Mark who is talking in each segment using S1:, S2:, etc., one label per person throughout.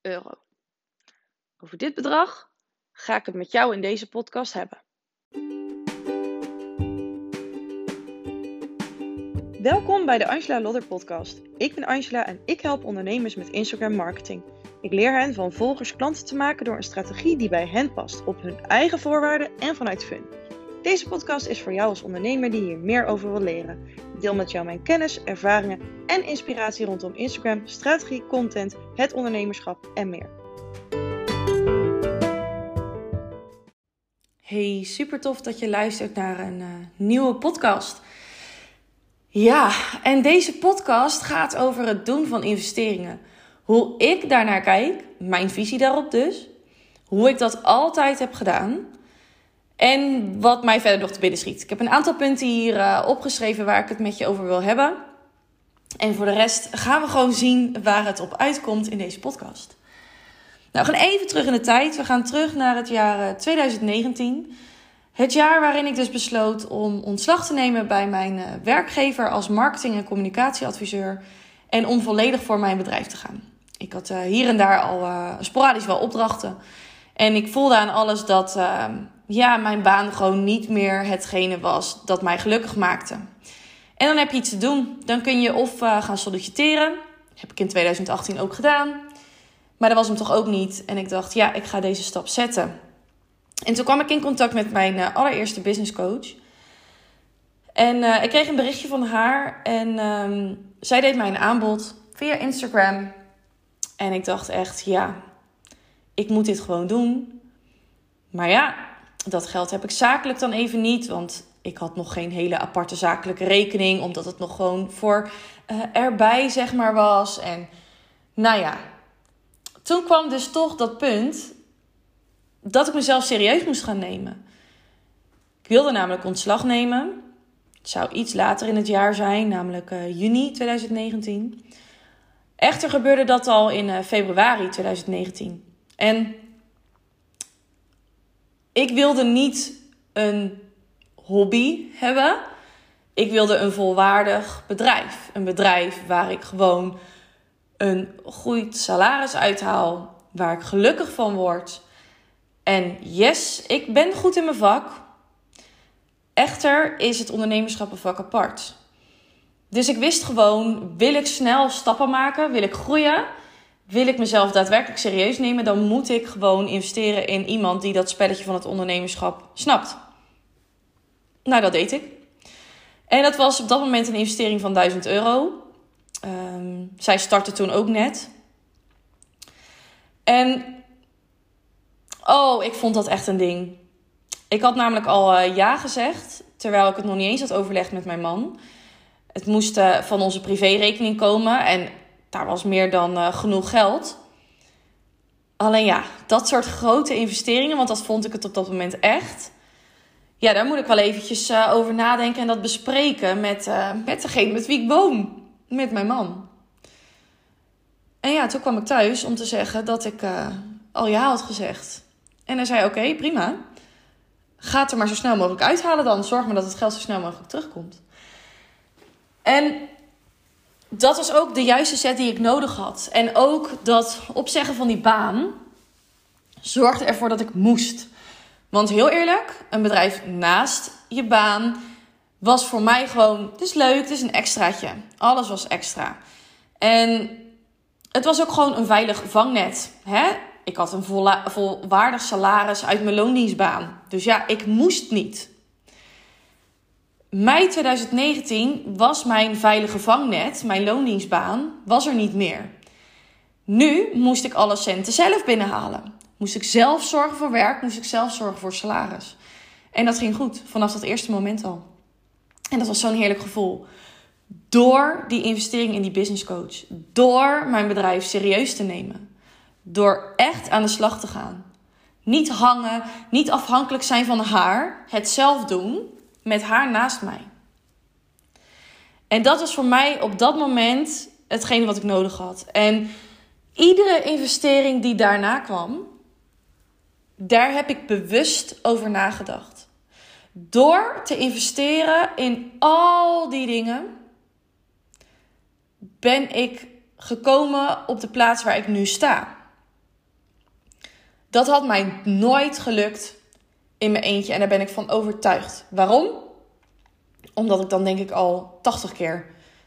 S1: euro. Over dit bedrag ga ik het met jou in deze podcast hebben. Welkom bij de Angela Lodder podcast. Ik ben Angela en ik help ondernemers met Instagram marketing. Ik leer hen van volgers klanten te maken door een strategie die bij hen past, op hun eigen voorwaarden en vanuit fun. Deze podcast is voor jou als ondernemer die hier meer over wil leren. Ik deel met jou mijn kennis, ervaringen en inspiratie rondom Instagram, strategie, content, het ondernemerschap en meer. Hey, super tof dat je luistert naar een uh, nieuwe podcast. Ja, en deze podcast gaat over het doen van investeringen. Hoe ik daarnaar kijk, mijn visie daarop dus. Hoe ik dat altijd heb gedaan. En wat mij verder nog te binnen schiet. Ik heb een aantal punten hier uh, opgeschreven waar ik het met je over wil hebben. En voor de rest gaan we gewoon zien waar het op uitkomt in deze podcast. Nou, we gaan even terug in de tijd. We gaan terug naar het jaar 2019. Eh, het jaar waarin ik dus besloot om ontslag te nemen bij mijn uh, werkgever als marketing- en communicatieadviseur. En om volledig voor mijn bedrijf te gaan. Ik had hier en daar al sporadisch wel opdrachten. En ik voelde aan alles dat ehm, ja, mijn baan gewoon niet meer hetgene was dat mij gelukkig maakte. En dan heb je iets te doen. Dan kun je of uh, gaan solliciteren. Heb ik in 2018 ook gedaan. Maar dat was hem toch ook niet. En ik dacht, ja, ik ga deze stap zetten. En toen kwam ik in contact met mijn uh, allereerste business coach. En uh, ik kreeg een berichtje van haar. En um, zij deed mij een aanbod via Instagram. En ik dacht echt, ja, ik moet dit gewoon doen. Maar ja, dat geld heb ik zakelijk dan even niet. Want ik had nog geen hele aparte zakelijke rekening. Omdat het nog gewoon voor uh, erbij, zeg maar, was. En nou ja, toen kwam dus toch dat punt dat ik mezelf serieus moest gaan nemen. Ik wilde namelijk ontslag nemen. Het zou iets later in het jaar zijn, namelijk uh, juni 2019. Echter gebeurde dat al in uh, februari 2019. En ik wilde niet een hobby hebben. Ik wilde een volwaardig bedrijf. Een bedrijf waar ik gewoon een goed salaris uithaal. Waar ik gelukkig van word. En yes, ik ben goed in mijn vak. Echter is het ondernemerschap een vak apart. Dus ik wist gewoon, wil ik snel stappen maken? Wil ik groeien? Wil ik mezelf daadwerkelijk serieus nemen, dan moet ik gewoon investeren in iemand die dat spelletje van het ondernemerschap snapt. Nou, dat deed ik. En dat was op dat moment een investering van 1000 euro. Um, zij startte toen ook net. En oh, ik vond dat echt een ding. Ik had namelijk al uh, ja gezegd, terwijl ik het nog niet eens had overlegd met mijn man. Het moest uh, van onze privérekening komen. En daar was meer dan uh, genoeg geld. Alleen ja, dat soort grote investeringen, want dat vond ik het op dat moment echt. Ja, daar moet ik wel eventjes uh, over nadenken en dat bespreken met, uh, met degene met wie ik woon. Met mijn man. En ja, toen kwam ik thuis om te zeggen dat ik al ja had gezegd. En hij zei: Oké, prima. Ga het er maar zo snel mogelijk uithalen dan. Zorg maar dat het geld zo snel mogelijk terugkomt. En dat was ook de juiste set die ik nodig had. En ook dat opzeggen van die baan zorgde ervoor dat ik moest. Want heel eerlijk, een bedrijf naast je baan was voor mij gewoon, het is leuk, het is een extraatje. Alles was extra. En het was ook gewoon een veilig vangnet. Hè? Ik had een volwaardig salaris uit mijn loondienstbaan. Dus ja, ik moest niet mei 2019 was mijn veilige vangnet, mijn loondienstbaan, was er niet meer. Nu moest ik alle centen zelf binnenhalen. Moest ik zelf zorgen voor werk, moest ik zelf zorgen voor salaris. En dat ging goed, vanaf dat eerste moment al. En dat was zo'n heerlijk gevoel. Door die investering in die business coach. Door mijn bedrijf serieus te nemen. Door echt aan de slag te gaan. Niet hangen, niet afhankelijk zijn van haar. Het zelf doen met haar naast mij. En dat was voor mij op dat moment hetgene wat ik nodig had. En iedere investering die daarna kwam, daar heb ik bewust over nagedacht. Door te investeren in al die dingen, ben ik gekomen op de plaats waar ik nu sta. Dat had mij nooit gelukt in mijn eentje en daar ben ik van overtuigd. Waarom? Omdat ik dan denk ik al 80 keer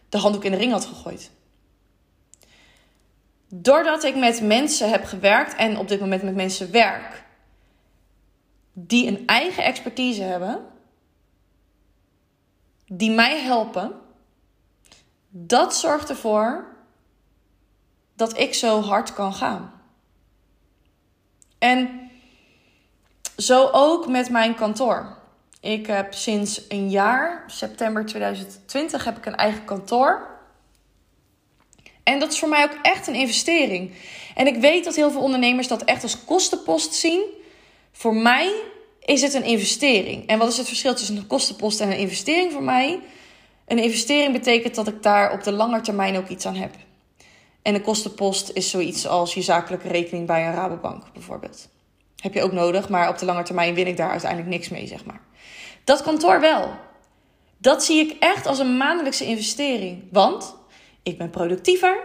S1: de handdoek in de ring had gegooid. Doordat ik met mensen heb gewerkt en op dit moment met mensen werk die een eigen expertise hebben, die mij helpen, dat zorgt ervoor dat ik zo hard kan gaan. En zo ook met mijn kantoor. Ik heb sinds een jaar, september 2020, heb ik een eigen kantoor. En dat is voor mij ook echt een investering. En ik weet dat heel veel ondernemers dat echt als kostenpost zien. Voor mij is het een investering. En wat is het verschil tussen een kostenpost en een investering voor mij? Een investering betekent dat ik daar op de lange termijn ook iets aan heb. En een kostenpost is zoiets als je zakelijke rekening bij een Rabobank bijvoorbeeld. Heb je ook nodig, maar op de lange termijn win ik daar uiteindelijk niks mee, zeg maar. Dat kantoor wel. Dat zie ik echt als een maandelijkse investering. Want ik ben productiever.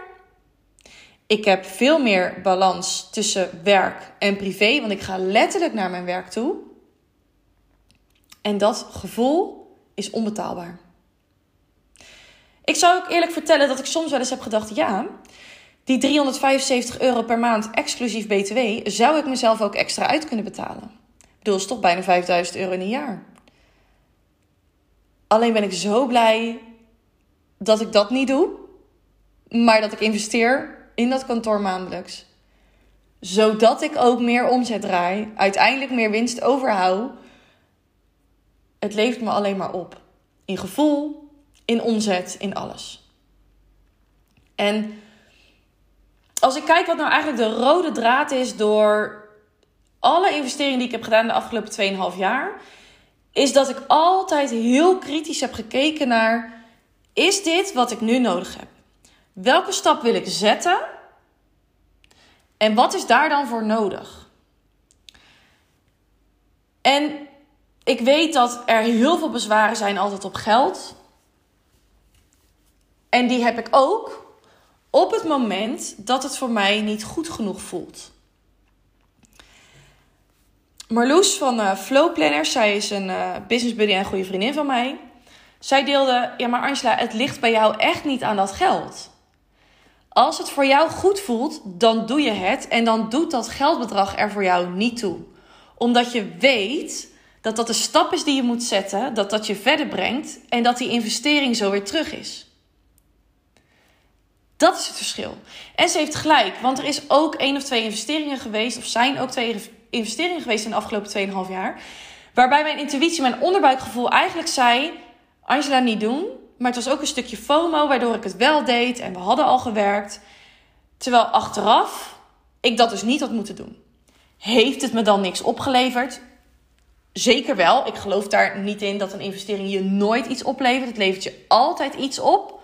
S1: Ik heb veel meer balans tussen werk en privé, want ik ga letterlijk naar mijn werk toe. En dat gevoel is onbetaalbaar. Ik zou ook eerlijk vertellen dat ik soms wel eens heb gedacht: ja, die 375 euro per maand exclusief BTW zou ik mezelf ook extra uit kunnen betalen. Ik bedoel, is toch bijna 5000 euro in een jaar. Alleen ben ik zo blij dat ik dat niet doe, maar dat ik investeer in dat kantoor maandelijks. Zodat ik ook meer omzet draai, uiteindelijk meer winst overhoud. Het levert me alleen maar op. In gevoel, in omzet, in alles. En als ik kijk wat nou eigenlijk de rode draad is door alle investeringen die ik heb gedaan de afgelopen 2,5 jaar, is dat ik altijd heel kritisch heb gekeken naar: is dit wat ik nu nodig heb? Welke stap wil ik zetten? En wat is daar dan voor nodig? En ik weet dat er heel veel bezwaren zijn altijd op geld. En die heb ik ook op het moment dat het voor mij niet goed genoeg voelt. Marloes van uh, Flow Planners, zij is een uh, business buddy en goede vriendin van mij. Zij deelde, ja maar Angela, het ligt bij jou echt niet aan dat geld. Als het voor jou goed voelt, dan doe je het en dan doet dat geldbedrag er voor jou niet toe. Omdat je weet dat dat de stap is die je moet zetten, dat dat je verder brengt en dat die investering zo weer terug is. Dat is het verschil. En ze heeft gelijk, want er is ook één of twee investeringen geweest, of zijn ook twee investeringen geweest in de afgelopen 2,5 jaar. Waarbij mijn intuïtie, mijn onderbuikgevoel eigenlijk zei: Angela, niet doen. Maar het was ook een stukje FOMO, waardoor ik het wel deed en we hadden al gewerkt. Terwijl achteraf ik dat dus niet had moeten doen. Heeft het me dan niks opgeleverd? Zeker wel. Ik geloof daar niet in dat een investering je nooit iets oplevert. Het levert je altijd iets op.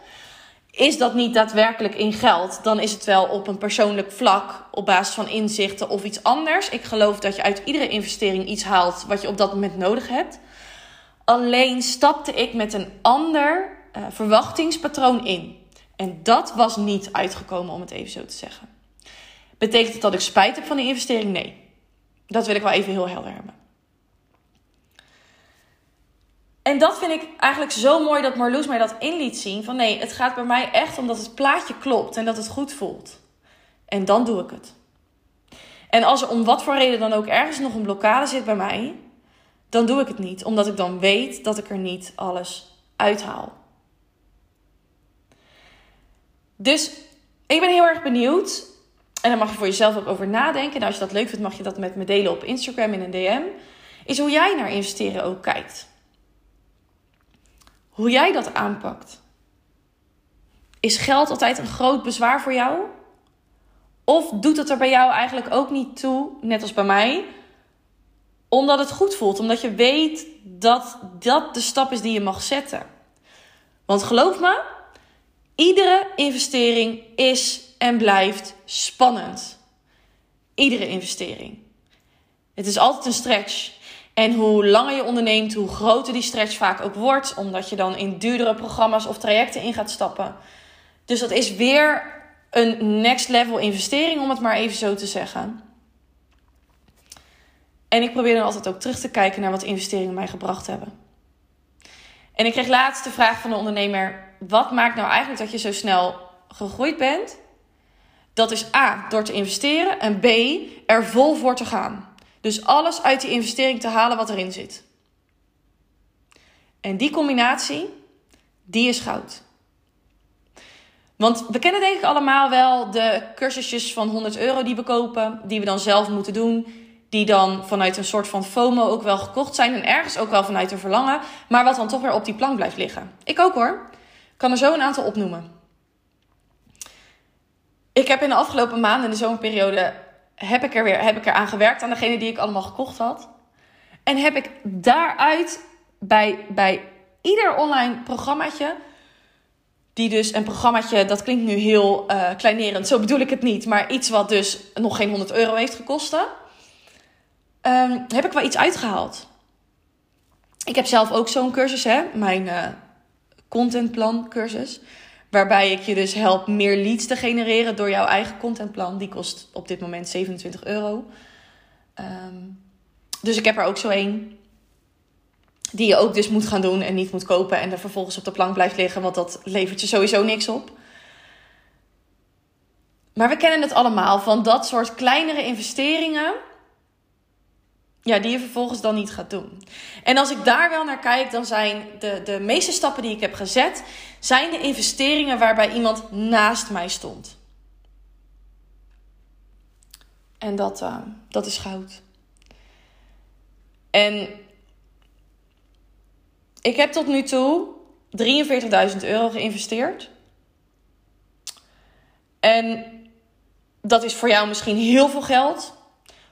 S1: Is dat niet daadwerkelijk in geld, dan is het wel op een persoonlijk vlak, op basis van inzichten of iets anders. Ik geloof dat je uit iedere investering iets haalt wat je op dat moment nodig hebt. Alleen stapte ik met een ander uh, verwachtingspatroon in. En dat was niet uitgekomen, om het even zo te zeggen. Betekent het dat ik spijt heb van die investering? Nee. Dat wil ik wel even heel helder hebben. En dat vind ik eigenlijk zo mooi dat Marloes mij dat in liet zien. Van nee, het gaat bij mij echt om dat het plaatje klopt en dat het goed voelt. En dan doe ik het. En als er om wat voor reden dan ook ergens nog een blokkade zit bij mij, dan doe ik het niet. Omdat ik dan weet dat ik er niet alles uithaal. Dus ik ben heel erg benieuwd. En daar mag je voor jezelf ook over nadenken. En als je dat leuk vindt, mag je dat met me delen op Instagram in een DM. Is hoe jij naar investeren ook kijkt. Hoe jij dat aanpakt. Is geld altijd een groot bezwaar voor jou? Of doet het er bij jou eigenlijk ook niet toe, net als bij mij, omdat het goed voelt, omdat je weet dat dat de stap is die je mag zetten? Want geloof me, iedere investering is en blijft spannend. Iedere investering. Het is altijd een stretch. En hoe langer je onderneemt, hoe groter die stretch vaak ook wordt, omdat je dan in duurdere programma's of trajecten in gaat stappen. Dus dat is weer een next level investering, om het maar even zo te zeggen. En ik probeer dan altijd ook terug te kijken naar wat investeringen mij gebracht hebben. En ik kreeg laatst de vraag van de ondernemer: wat maakt nou eigenlijk dat je zo snel gegroeid bent? Dat is A, door te investeren en B, er vol voor te gaan. Dus alles uit die investering te halen wat erin zit. En die combinatie, die is goud. Want we kennen denk ik allemaal wel de cursusjes van 100 euro die we kopen, die we dan zelf moeten doen. Die dan vanuit een soort van FOMO ook wel gekocht zijn en ergens ook wel vanuit een verlangen, maar wat dan toch weer op die plank blijft liggen. Ik ook hoor. Ik kan er zo een aantal opnoemen. Ik heb in de afgelopen maanden, in de zomerperiode, heb ik er weer heb ik er aan gewerkt aan degene die ik allemaal gekocht had. En heb ik daaruit bij, bij ieder online programmaatje die dus een programmaatje, dat klinkt nu heel uh, kleinerend, zo bedoel ik het niet, maar iets wat dus nog geen 100 euro heeft gekost, um, heb ik wel iets uitgehaald. Ik heb zelf ook zo'n cursus, hè, mijn uh, contentplan cursus, waarbij ik je dus help meer leads te genereren door jouw eigen contentplan. Die kost op dit moment 27 euro. Um, dus ik heb er ook zo één. Die je ook dus moet gaan doen en niet moet kopen en er vervolgens op de plank blijft liggen, want dat levert je sowieso niks op. Maar we kennen het allemaal van dat soort kleinere investeringen. Ja, die je vervolgens dan niet gaat doen. En als ik daar wel naar kijk, dan zijn de, de meeste stappen die ik heb gezet, zijn de investeringen waarbij iemand naast mij stond. En dat, uh, dat is goud. En ik heb tot nu toe 43.000 euro geïnvesteerd. En dat is voor jou misschien heel veel geld.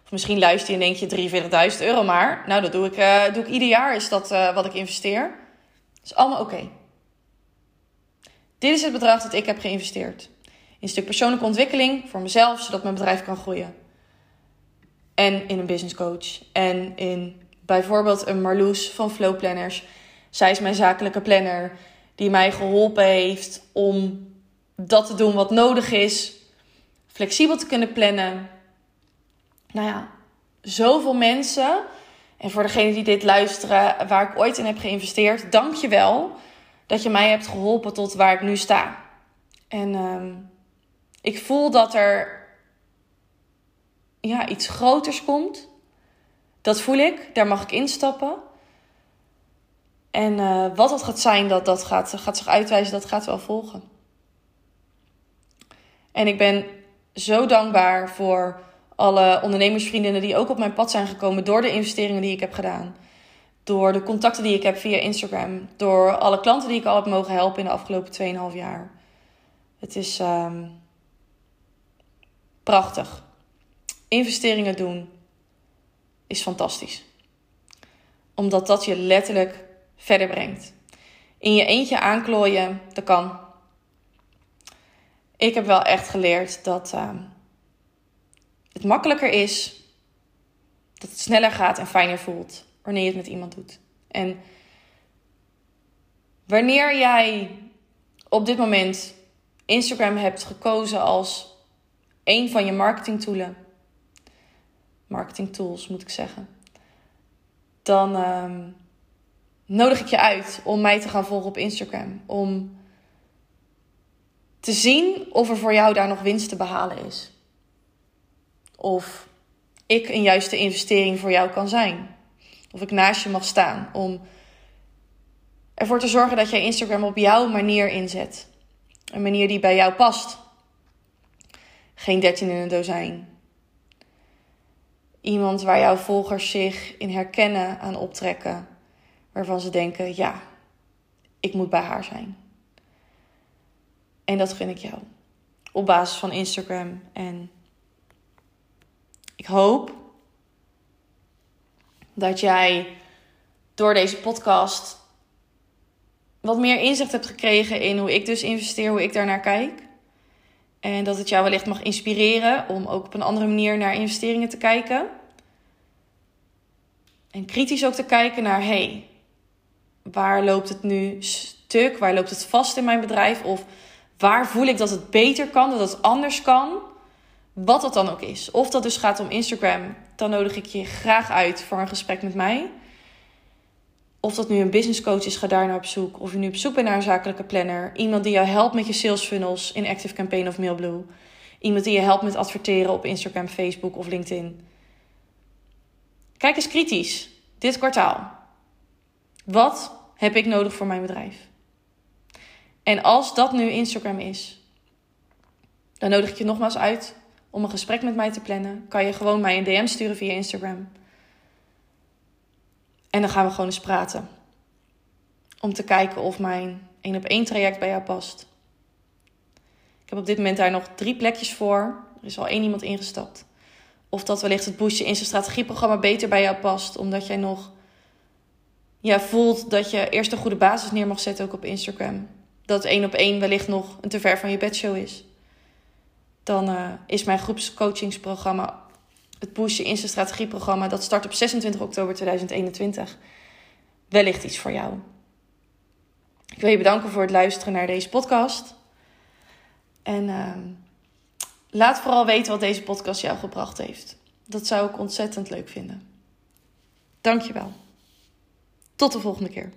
S1: Of misschien luister je en denk je 43.000 euro maar. Nou, dat doe ik, uh, doe ik ieder jaar, is dat uh, wat ik investeer. Dat is allemaal oké. Dit is het bedrag dat ik heb geïnvesteerd. In een stuk persoonlijke ontwikkeling voor mezelf, zodat mijn bedrijf kan groeien. En in een business coach. En in bijvoorbeeld een Marloes van Flow Planners zij is mijn zakelijke planner die mij geholpen heeft om dat te doen wat nodig is. Flexibel te kunnen plannen. Nou ja, zoveel mensen. En voor degenen die dit luisteren, waar ik ooit in heb geïnvesteerd, dank je wel dat je mij hebt geholpen tot waar ik nu sta. En uh, ik voel dat er ja, iets groters komt. Dat voel ik, daar mag ik instappen. En uh, wat dat gaat zijn, dat, dat gaat, gaat zich uitwijzen, dat gaat wel volgen. En ik ben zo dankbaar voor alle ondernemersvriendinnen die ook op mijn pad zijn gekomen door de investeringen die ik heb gedaan. Door de contacten die ik heb via Instagram. Door alle klanten die ik al heb mogen helpen in de afgelopen 2,5 jaar. Het is um, prachtig. Investeringen doen is fantastisch. Omdat dat je letterlijk verder brengt. In je eentje aanklooien, dat kan. Ik heb wel echt geleerd dat uh, het makkelijker is, dat het sneller gaat en fijner voelt wanneer je het met iemand doet. En wanneer jij op dit moment Instagram hebt gekozen als een van je marketingtools, marketing tools moet ik zeggen, dan uh, nodig ik je uit om mij te gaan volgen op Instagram. Om te zien of er voor jou daar nog winst te behalen is. Of ik een juiste investering voor jou kan zijn. Of ik naast je mag staan om ervoor te zorgen dat jij Instagram op jouw manier inzet. Een manier die bij jou past. Geen 13 in een dozijn. Iemand waar jouw volgers zich in herkennen aan optrekken waarvan ze denken: ja, ik moet bij haar zijn. En dat gun ik jou. Op basis van Instagram. En ik hoop dat jij door deze podcast wat meer inzicht hebt gekregen in hoe ik dus investeer, hoe ik daarnaar kijk. En dat het jou wellicht mag inspireren om ook op een andere manier naar investeringen te kijken. En kritisch ook te kijken naar: hey, waar loopt het nu stuk? Waar loopt het vast in mijn bedrijf? Of Waar voel ik dat het beter kan, dat het anders kan? Wat dat dan ook is. Of dat dus gaat om Instagram, dan nodig ik je graag uit voor een gesprek met mij. Of dat nu een business coach is, ga daar naar op zoek. Of je nu op zoek bent naar een zakelijke planner. Iemand die jou helpt met je sales funnels in Active Campaign of Mailblue. Iemand die je helpt met adverteren op Instagram, Facebook of LinkedIn. Kijk eens kritisch. Dit kwartaal. Wat heb ik nodig voor mijn bedrijf? En als dat nu Instagram is, dan nodig ik je nogmaals uit om een gesprek met mij te plannen. Kan je gewoon mij een DM sturen via Instagram. En dan gaan we gewoon eens praten. Om te kijken of mijn één op één traject bij jou past. Ik heb op dit moment daar nog drie plekjes voor. Er is al één iemand ingestapt. Of dat wellicht het Boost Je Insta strategieprogramma beter bij jou past. Omdat jij nog ja, voelt dat je eerst een goede basis neer mag zetten ook op Instagram. Dat één op één wellicht nog een te ver van je bedshow is. Dan uh, is mijn groepscoachingsprogramma, het Boost Je Insta strategieprogramma, dat start op 26 oktober 2021. Wellicht iets voor jou. Ik wil je bedanken voor het luisteren naar deze podcast. En uh, laat vooral weten wat deze podcast jou gebracht heeft. Dat zou ik ontzettend leuk vinden. Dankjewel. Tot de volgende keer.